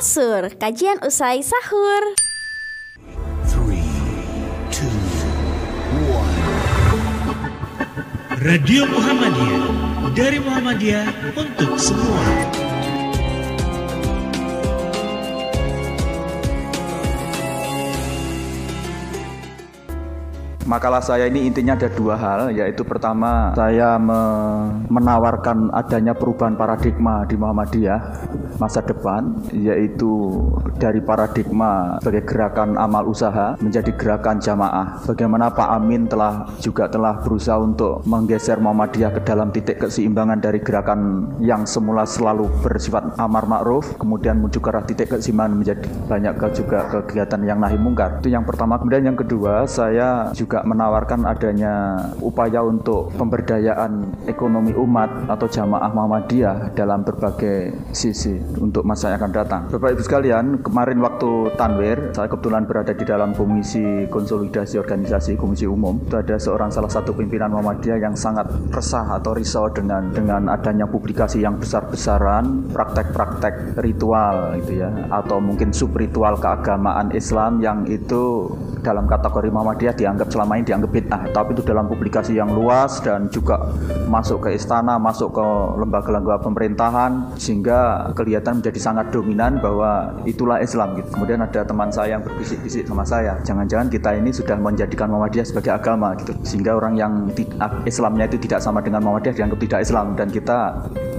Kasur, kajian usai sahur. Three, two, one. Radio Muhammadiyah dari Muhammadiyah untuk semua. Makalah saya ini intinya ada dua hal, yaitu pertama saya me- menawarkan adanya perubahan paradigma di Muhammadiyah masa depan, yaitu dari paradigma sebagai gerakan amal usaha menjadi gerakan jamaah. Bagaimana Pak Amin telah juga telah berusaha untuk menggeser Muhammadiyah ke dalam titik keseimbangan dari gerakan yang semula selalu bersifat amar ma'ruf, kemudian menuju ke arah titik keseimbangan menjadi banyak juga kegiatan yang nahi mungkar. Itu yang pertama. Kemudian yang kedua, saya juga menawarkan adanya upaya untuk pemberdayaan ekonomi umat atau jamaah Muhammadiyah dalam berbagai sisi untuk masa yang akan datang. Bapak Ibu sekalian, kemarin waktu Tanwir, saya kebetulan berada di dalam komisi konsolidasi organisasi komisi umum. Itu ada seorang salah satu pimpinan Muhammadiyah yang sangat resah atau risau dengan dengan adanya publikasi yang besar-besaran praktek-praktek ritual gitu ya atau mungkin sub ritual keagamaan Islam yang itu dalam kategori Muhammadiyah dianggap selama ini dianggap bid'ah tapi itu dalam publikasi yang luas dan juga masuk ke istana masuk ke lembaga-lembaga pemerintahan sehingga kelihatan menjadi sangat dominan bahwa itulah Islam gitu. kemudian ada teman saya yang berbisik-bisik sama saya jangan-jangan kita ini sudah menjadikan Muhammadiyah sebagai agama gitu sehingga orang yang Islamnya itu tidak sama dengan Muhammadiyah dianggap tidak Islam dan kita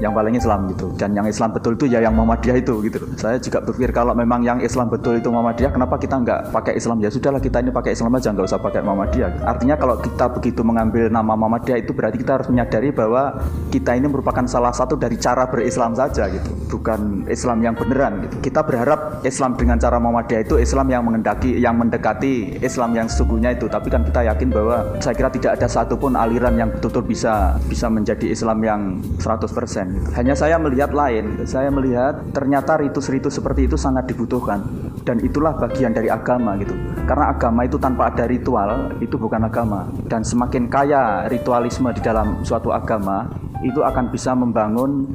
yang paling Islam gitu. Dan yang Islam betul itu ya yang Muhammadiyah itu gitu. Saya juga berpikir kalau memang yang Islam betul itu Muhammadiyah kenapa kita nggak pakai Islam? Ya sudahlah kita ini pakai Islam aja nggak usah pakai Muhammadiyah. Artinya kalau kita begitu mengambil nama Muhammadiyah itu berarti kita harus menyadari bahwa kita ini merupakan salah satu dari cara berislam saja gitu. Bukan Islam yang beneran gitu. Kita berharap Islam dengan cara Muhammadiyah itu Islam yang mengendaki yang mendekati Islam yang sesungguhnya itu. Tapi kan kita yakin bahwa saya kira tidak ada satupun aliran yang betul-betul bisa bisa menjadi Islam yang 100% gitu. Hanya saya melihat lain. Saya melihat ternyata ritus-ritus seperti itu sangat dibutuhkan. Dan itulah bagian dari agama gitu. Karena agama itu tanpa ada ritual itu bukan agama. Dan semakin kaya ritualisme di dalam suatu agama itu akan bisa membangun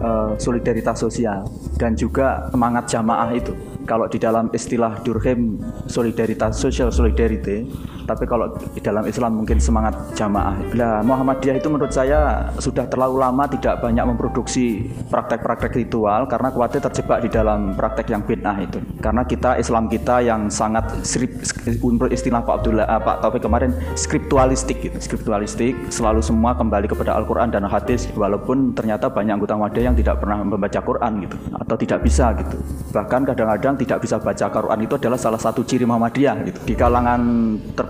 eh, solidaritas sosial dan juga semangat jamaah itu. Kalau di dalam istilah Durkheim solidaritas social solidarity tapi kalau di dalam Islam mungkin semangat jamaah. Lah Muhammadiyah itu menurut saya sudah terlalu lama tidak banyak memproduksi praktek-praktek ritual karena khawatir terjebak di dalam praktek yang bid'ah itu. Karena kita Islam kita yang sangat skrip, menurut istilah Pak Abdullah eh, Pak Taufik kemarin skriptualistik gitu. Skriptualistik selalu semua kembali kepada Al-Quran dan hadis walaupun ternyata banyak anggota Muhammadiyah yang tidak pernah membaca Quran gitu atau tidak bisa gitu. Bahkan kadang-kadang tidak bisa baca Quran itu adalah salah satu ciri Muhammadiyah gitu. Di kalangan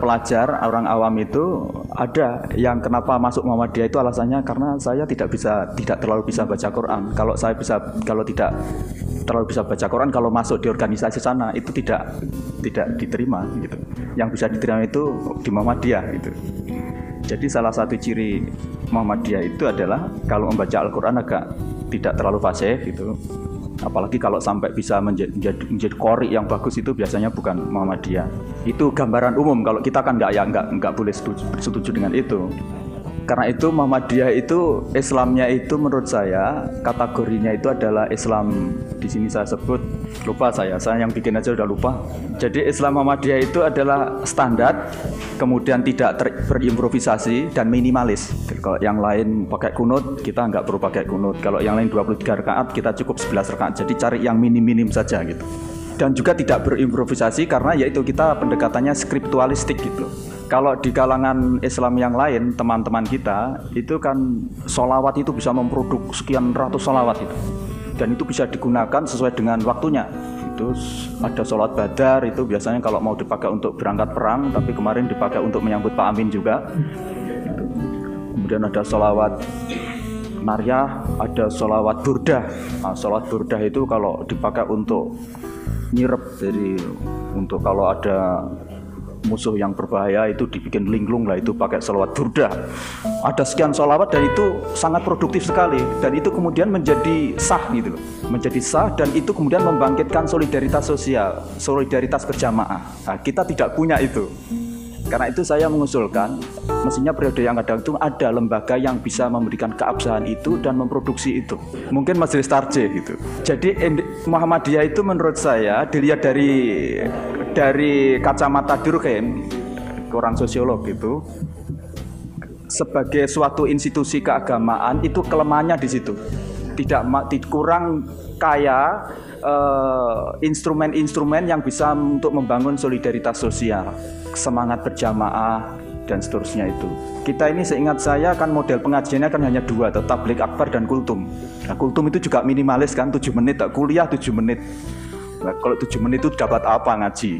terpelajar orang awam itu ada yang kenapa masuk Muhammadiyah itu alasannya karena saya tidak bisa tidak terlalu bisa baca Quran. Kalau saya bisa kalau tidak terlalu bisa baca Quran kalau masuk di organisasi sana itu tidak tidak diterima gitu. Yang bisa diterima itu di Muhammadiyah gitu. Jadi salah satu ciri Muhammadiyah itu adalah kalau membaca Al-Quran agak tidak terlalu fasih gitu. Apalagi kalau sampai bisa menjadi, menjadi, menjadi kori yang bagus itu biasanya bukan Muhammadiyah. Itu gambaran umum. Kalau kita kan nggak ya nggak nggak boleh setuju, setuju dengan itu. Karena itu Muhammadiyah itu Islamnya itu menurut saya kategorinya itu adalah Islam di sini saya sebut lupa saya saya yang bikin aja udah lupa. Jadi Islam Muhammadiyah itu adalah standar kemudian tidak berimprovisasi dan minimalis. Kalau yang lain pakai kunut kita nggak perlu pakai kunut. Kalau yang lain 23 rakaat kita cukup 11 rakaat. Jadi cari yang minim-minim saja gitu. Dan juga tidak berimprovisasi karena yaitu kita pendekatannya skriptualistik gitu kalau di kalangan Islam yang lain teman-teman kita itu kan solawat itu bisa memproduk sekian ratus solawat itu. Dan itu bisa digunakan sesuai dengan waktunya. Itu ada sholat badar itu biasanya kalau mau dipakai untuk berangkat perang tapi kemarin dipakai untuk menyambut Pak Amin juga. Kemudian ada sholawat Naryah, ada sholawat burdah. Nah, sholawat burdah itu kalau dipakai untuk nyirep, jadi untuk kalau ada musuh yang berbahaya itu dibikin linglung lah itu pakai sholawat burdah. Ada sekian sholawat dan itu sangat produktif sekali dan itu kemudian menjadi sah gitu loh, menjadi sah dan itu kemudian membangkitkan solidaritas sosial, solidaritas berjamaah. Nah, kita tidak punya itu Karena itu saya mengusulkan mestinya periode yang kadang itu ada lembaga yang bisa memberikan keabsahan itu dan memproduksi itu. Mungkin Majelis Tarjih gitu. Jadi Muhammadiyah itu menurut saya dilihat dari dari kacamata Durkheim, orang sosiolog itu sebagai suatu institusi keagamaan itu kelemahannya di situ. Tidak kurang kaya eh, instrumen-instrumen yang bisa untuk membangun solidaritas sosial, semangat berjamaah dan seterusnya itu. Kita ini seingat saya kan model pengajiannya kan hanya dua, atau tablik akbar dan kultum. Nah, kultum itu juga minimalis kan 7 menit, tak kuliah 7 menit. Nah, kalau 7 menit itu dapat apa ngaji?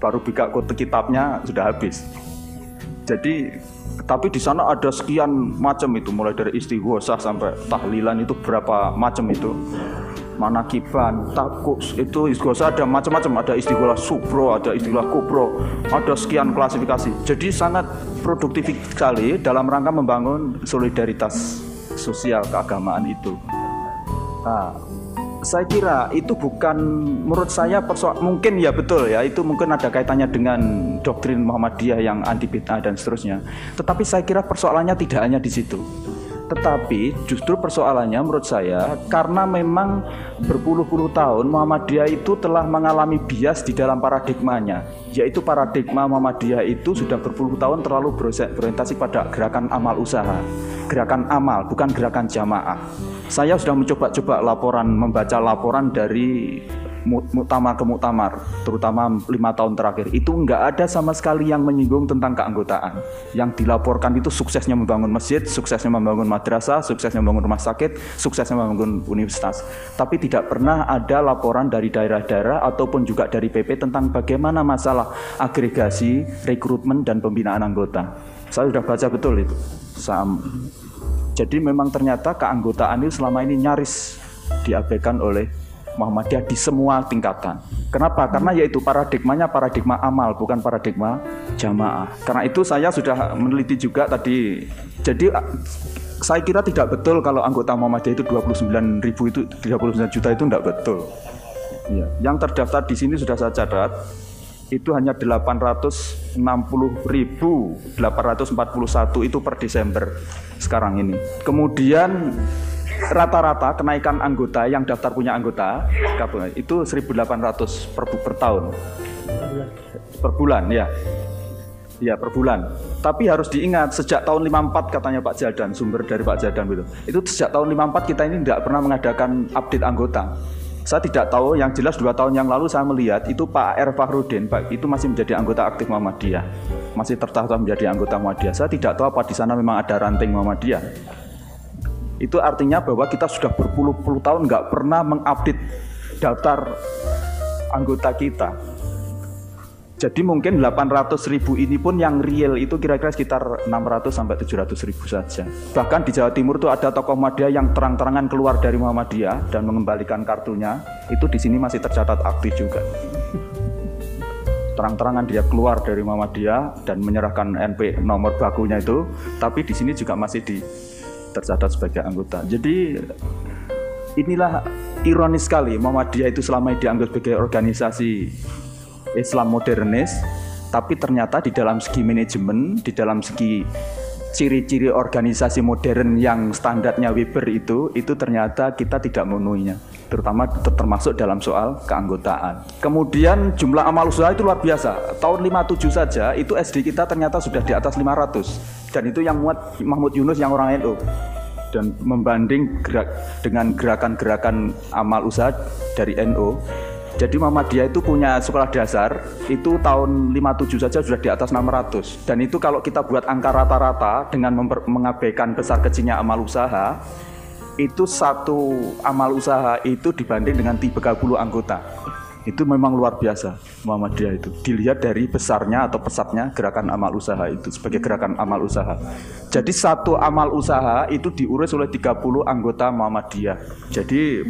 Baru buka kitabnya sudah habis. Jadi tapi di sana ada sekian macam itu mulai dari istighosah sampai tahlilan itu berapa macam itu manakiban, takus itu istighosah ada macam-macam ada istighosah subro, ada istighosah kubro, ada sekian klasifikasi. Jadi sangat produktif sekali dalam rangka membangun solidaritas sosial keagamaan itu. Nah, saya kira itu bukan menurut saya persoal mungkin ya betul ya itu mungkin ada kaitannya dengan doktrin Muhammadiyah yang anti bid'ah dan seterusnya. Tetapi saya kira persoalannya tidak hanya di situ. Tetapi justru persoalannya menurut saya karena memang berpuluh-puluh tahun Muhammadiyah itu telah mengalami bias di dalam paradigmanya yaitu paradigma Muhammadiyah itu sudah berpuluh tahun terlalu berorientasi pada gerakan amal usaha gerakan amal bukan gerakan jamaah saya sudah mencoba-coba laporan membaca laporan dari muktamar ke muktamar terutama lima tahun terakhir. Itu nggak ada sama sekali yang menyinggung tentang keanggotaan. Yang dilaporkan itu suksesnya membangun masjid suksesnya membangun madrasah suksesnya membangun rumah sakit suksesnya membangun universitas. Tapi tidak pernah ada laporan dari daerah-daerah ataupun juga dari PP tentang bagaimana masalah agregasi rekrutmen dan pembinaan anggota. Saya sudah baca betul itu. Sam. Jadi memang ternyata keanggotaan itu selama ini nyaris diabaikan oleh Muhammadiyah di semua tingkatan. Kenapa? Karena yaitu paradigmanya paradigma amal bukan paradigma jamaah. Karena itu saya sudah meneliti juga tadi. Jadi saya kira tidak betul kalau anggota Muhammadiyah itu 29 ribu itu 39 juta itu tidak betul. Ya. Yang terdaftar di sini sudah saya catat itu hanya 860.841 itu per Desember sekarang ini. Kemudian rata-rata kenaikan anggota yang daftar punya anggota gabungan itu 1.800 per, per tahun. Per bulan ya. Ya per bulan. Tapi harus diingat sejak tahun 54 katanya Pak Jadan sumber dari Pak Jadan itu. Itu sejak tahun 54 kita ini tidak pernah mengadakan update anggota. Saya tidak tahu, yang jelas dua tahun yang lalu saya melihat itu Pak R. Fahrudin, Pak itu masih menjadi anggota aktif Muhammadiyah, masih tertata menjadi anggota Muhammadiyah. Saya tidak tahu apa di sana memang ada ranting Muhammadiyah. Itu artinya bahwa kita sudah berpuluh-puluh tahun nggak pernah mengupdate daftar anggota kita. Jadi mungkin 800 ribu ini pun yang real itu kira-kira sekitar 600 sampai 700 ribu saja. Bahkan di Jawa Timur itu ada tokoh Muhammadiyah yang terang-terangan keluar dari Muhammadiyah dan mengembalikan kartunya. Itu di sini masih tercatat aktif juga. Terang-terangan dia keluar dari Muhammadiyah dan menyerahkan NP nomor bakunya itu, tapi di sini juga masih di tercatat sebagai anggota. Jadi inilah ironis sekali Muhammadiyah itu selama ini dianggap sebagai organisasi Islam modernis, tapi ternyata di dalam segi manajemen, di dalam segi ciri-ciri organisasi modern yang standarnya Weber itu, itu ternyata kita tidak memenuhinya, terutama ter- termasuk dalam soal keanggotaan. Kemudian jumlah amal usaha itu luar biasa. Tahun 57 saja itu SD kita ternyata sudah di atas 500 dan itu yang muat Mahmud Yunus yang orang NU dan membanding gerak dengan gerakan-gerakan amal usaha dari NU. Jadi Muhammadiyah itu punya sekolah dasar itu tahun 57 saja sudah di atas 600 dan itu kalau kita buat angka rata-rata dengan mengabaikan besar kecilnya amal usaha itu satu amal usaha itu dibanding dengan 30 anggota itu memang luar biasa Muhammadiyah itu. Dilihat dari besarnya atau pesatnya gerakan amal usaha itu sebagai gerakan amal usaha. Jadi satu amal usaha itu diurus oleh 30 anggota Muhammadiyah. Jadi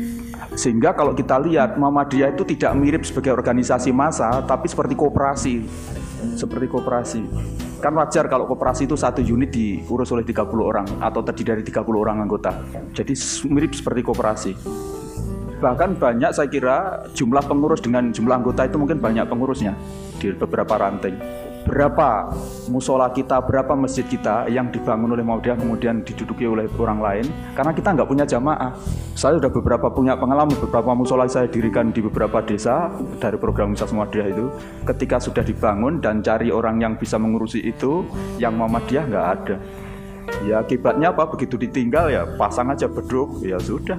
sehingga kalau kita lihat Muhammadiyah itu tidak mirip sebagai organisasi massa tapi seperti kooperasi seperti kooperasi kan wajar kalau kooperasi itu satu unit diurus oleh 30 orang atau terdiri dari 30 orang anggota. Jadi mirip seperti kooperasi bahkan banyak saya kira jumlah pengurus dengan jumlah anggota itu mungkin banyak pengurusnya di beberapa ranting berapa musola kita, berapa masjid kita yang dibangun oleh Muhammadiyah kemudian diduduki oleh orang lain karena kita nggak punya jamaah. Saya sudah beberapa punya pengalaman, beberapa musola saya dirikan di beberapa desa dari program Misas Muhammadiyah itu. Ketika sudah dibangun dan cari orang yang bisa mengurusi itu, yang Muhammadiyah nggak ada. Ya akibatnya apa? Begitu ditinggal ya pasang aja beduk, ya sudah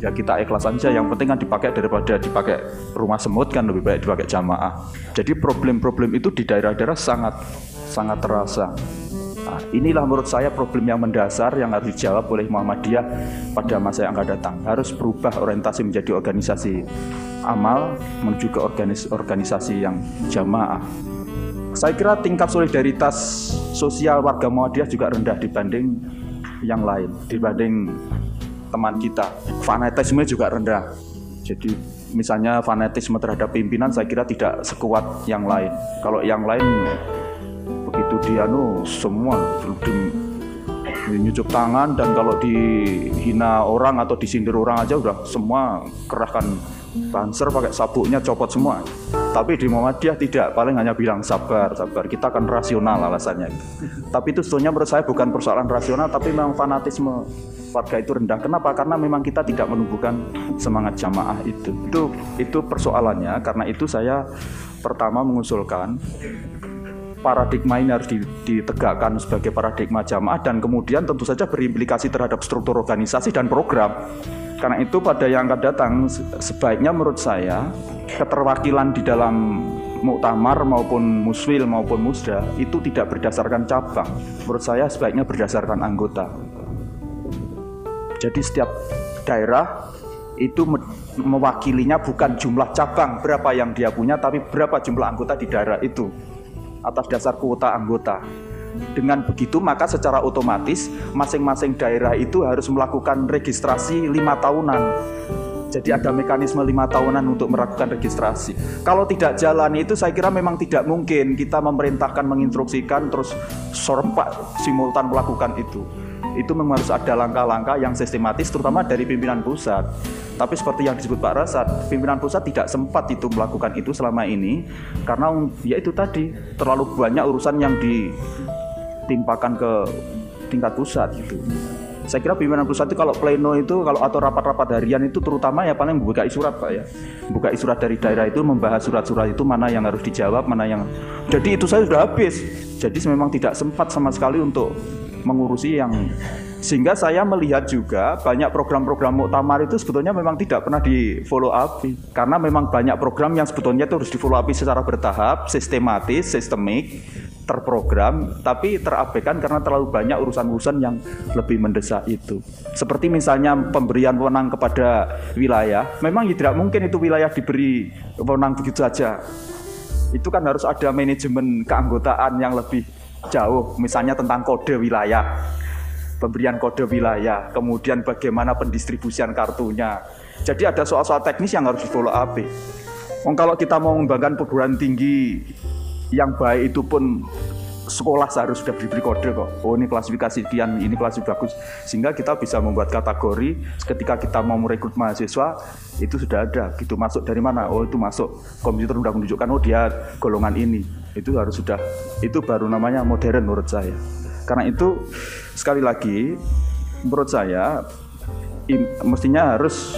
ya kita ikhlas saja yang penting kan dipakai daripada dipakai rumah semut kan lebih baik dipakai jamaah. Jadi problem-problem itu di daerah-daerah sangat sangat terasa. Nah, inilah menurut saya problem yang mendasar yang harus dijawab oleh Muhammadiyah pada masa yang akan datang. Harus berubah orientasi menjadi organisasi amal menuju ke organis organisasi yang jamaah. Saya kira tingkat solidaritas sosial warga Muhammadiyah juga rendah dibanding yang lain dibanding teman kita. Fanatisme juga rendah. Jadi misalnya fanatisme terhadap pimpinan saya kira tidak sekuat yang lain. Kalau yang lain begitu dia nu semua nyucuk tangan dan kalau dihina orang atau disindir orang aja udah semua kerahkan banser pakai sabuknya copot semua tapi di Muhammadiyah tidak paling hanya bilang sabar sabar. Kita akan rasional alasannya. Tapi itu sebetulnya menurut saya bukan persoalan rasional tapi memang fanatisme warga itu rendah. Kenapa? Karena memang kita tidak menumbuhkan semangat jamaah itu. Itu itu persoalannya. Karena itu saya pertama mengusulkan paradigma ini harus ditegakkan sebagai paradigma jamaah dan kemudian tentu saja berimplikasi terhadap struktur organisasi dan program karena itu pada yang akan datang sebaiknya menurut saya keterwakilan di dalam muktamar maupun muswil maupun musda itu tidak berdasarkan cabang. Menurut saya sebaiknya berdasarkan anggota. Jadi setiap daerah itu mewakilinya bukan jumlah cabang berapa yang dia punya tapi berapa jumlah anggota di daerah itu atas dasar kuota anggota. Dengan begitu maka secara otomatis masing-masing daerah itu harus melakukan registrasi lima tahunan. Jadi ada mekanisme lima tahunan untuk melakukan registrasi. Kalau tidak jalan itu saya kira memang tidak mungkin kita memerintahkan menginstruksikan terus sorempak simultan melakukan itu. Itu memang harus ada langkah-langkah yang sistematis terutama dari pimpinan pusat. Tapi seperti yang disebut Pak Rasad, pimpinan pusat tidak sempat itu melakukan itu selama ini karena ya itu tadi terlalu banyak urusan yang di timpakan ke tingkat pusat gitu. Saya kira pimpinan pusat itu kalau pleno itu kalau atau rapat-rapat harian itu terutama ya paling buka surat Pak ya. Buka surat dari daerah itu membahas surat-surat itu mana yang harus dijawab, mana yang Jadi itu saya sudah habis. Jadi memang tidak sempat sama sekali untuk mengurusi yang sehingga saya melihat juga banyak program-program muktamar itu sebetulnya memang tidak pernah di follow up karena memang banyak program yang sebetulnya itu harus di follow up secara bertahap, sistematis, sistemik terprogram tapi terabaikan karena terlalu banyak urusan-urusan yang lebih mendesak itu. Seperti misalnya pemberian wewenang kepada wilayah, memang ya tidak mungkin itu wilayah diberi wewenang begitu saja. Itu kan harus ada manajemen keanggotaan yang lebih jauh, misalnya tentang kode wilayah, pemberian kode wilayah, kemudian bagaimana pendistribusian kartunya. Jadi ada soal-soal teknis yang harus di follow up. Oh, kalau kita mau mengembangkan perguruan tinggi yang baik itu pun sekolah seharusnya sudah diberi kode kok. Oh ini klasifikasi sekian, ini klasifikasi bagus. Sehingga kita bisa membuat kategori ketika kita mau merekrut mahasiswa itu sudah ada. Gitu masuk dari mana? Oh itu masuk komputer sudah menunjukkan oh dia golongan ini. Itu harus sudah itu baru namanya modern menurut saya. Karena itu sekali lagi menurut saya mestinya harus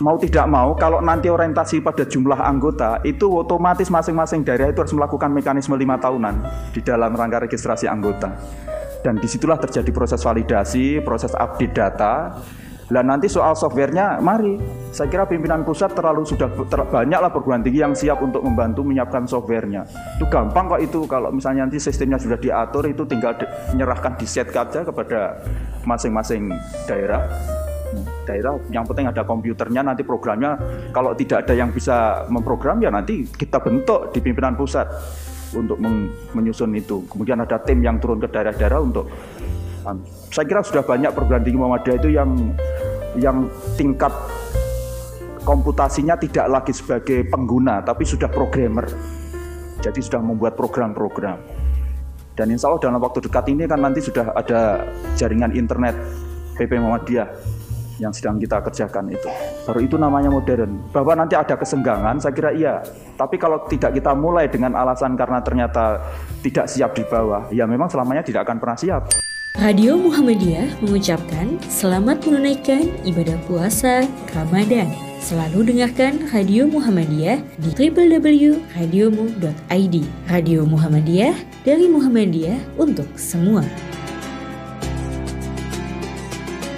mau tidak mau kalau nanti orientasi pada jumlah anggota itu otomatis masing-masing daerah itu harus melakukan mekanisme lima tahunan di dalam rangka registrasi anggota dan di situlah terjadi proses validasi proses update data dan nanti soal softwarenya, mari. Saya kira pimpinan pusat terlalu sudah ter, banyaklah perguruan tinggi yang siap untuk membantu menyiapkan softwarenya. Itu gampang kok itu kalau misalnya nanti sistemnya sudah diatur itu tinggal di, menyerahkan di set saja kepada masing-masing daerah daerah yang penting ada komputernya nanti programnya kalau tidak ada yang bisa memprogram ya nanti kita bentuk di pimpinan pusat untuk menyusun itu. Kemudian ada tim yang turun ke daerah-daerah untuk um, saya kira sudah banyak perguruan tinggi Muhammadiyah itu yang yang tingkat komputasinya tidak lagi sebagai pengguna tapi sudah programmer. Jadi sudah membuat program-program. Dan insya Allah dalam waktu dekat ini kan nanti sudah ada jaringan internet PP Muhammadiyah yang sedang kita kerjakan itu. Baru itu namanya modern. Bahwa nanti ada kesenggangan, saya kira iya. Tapi kalau tidak kita mulai dengan alasan karena ternyata tidak siap di bawah, ya memang selamanya tidak akan pernah siap. Radio Muhammadiyah mengucapkan selamat menunaikan ibadah puasa Ramadan. Selalu dengarkan Radio Muhammadiyah di www.radiomu.id. Radio Muhammadiyah dari Muhammadiyah untuk semua.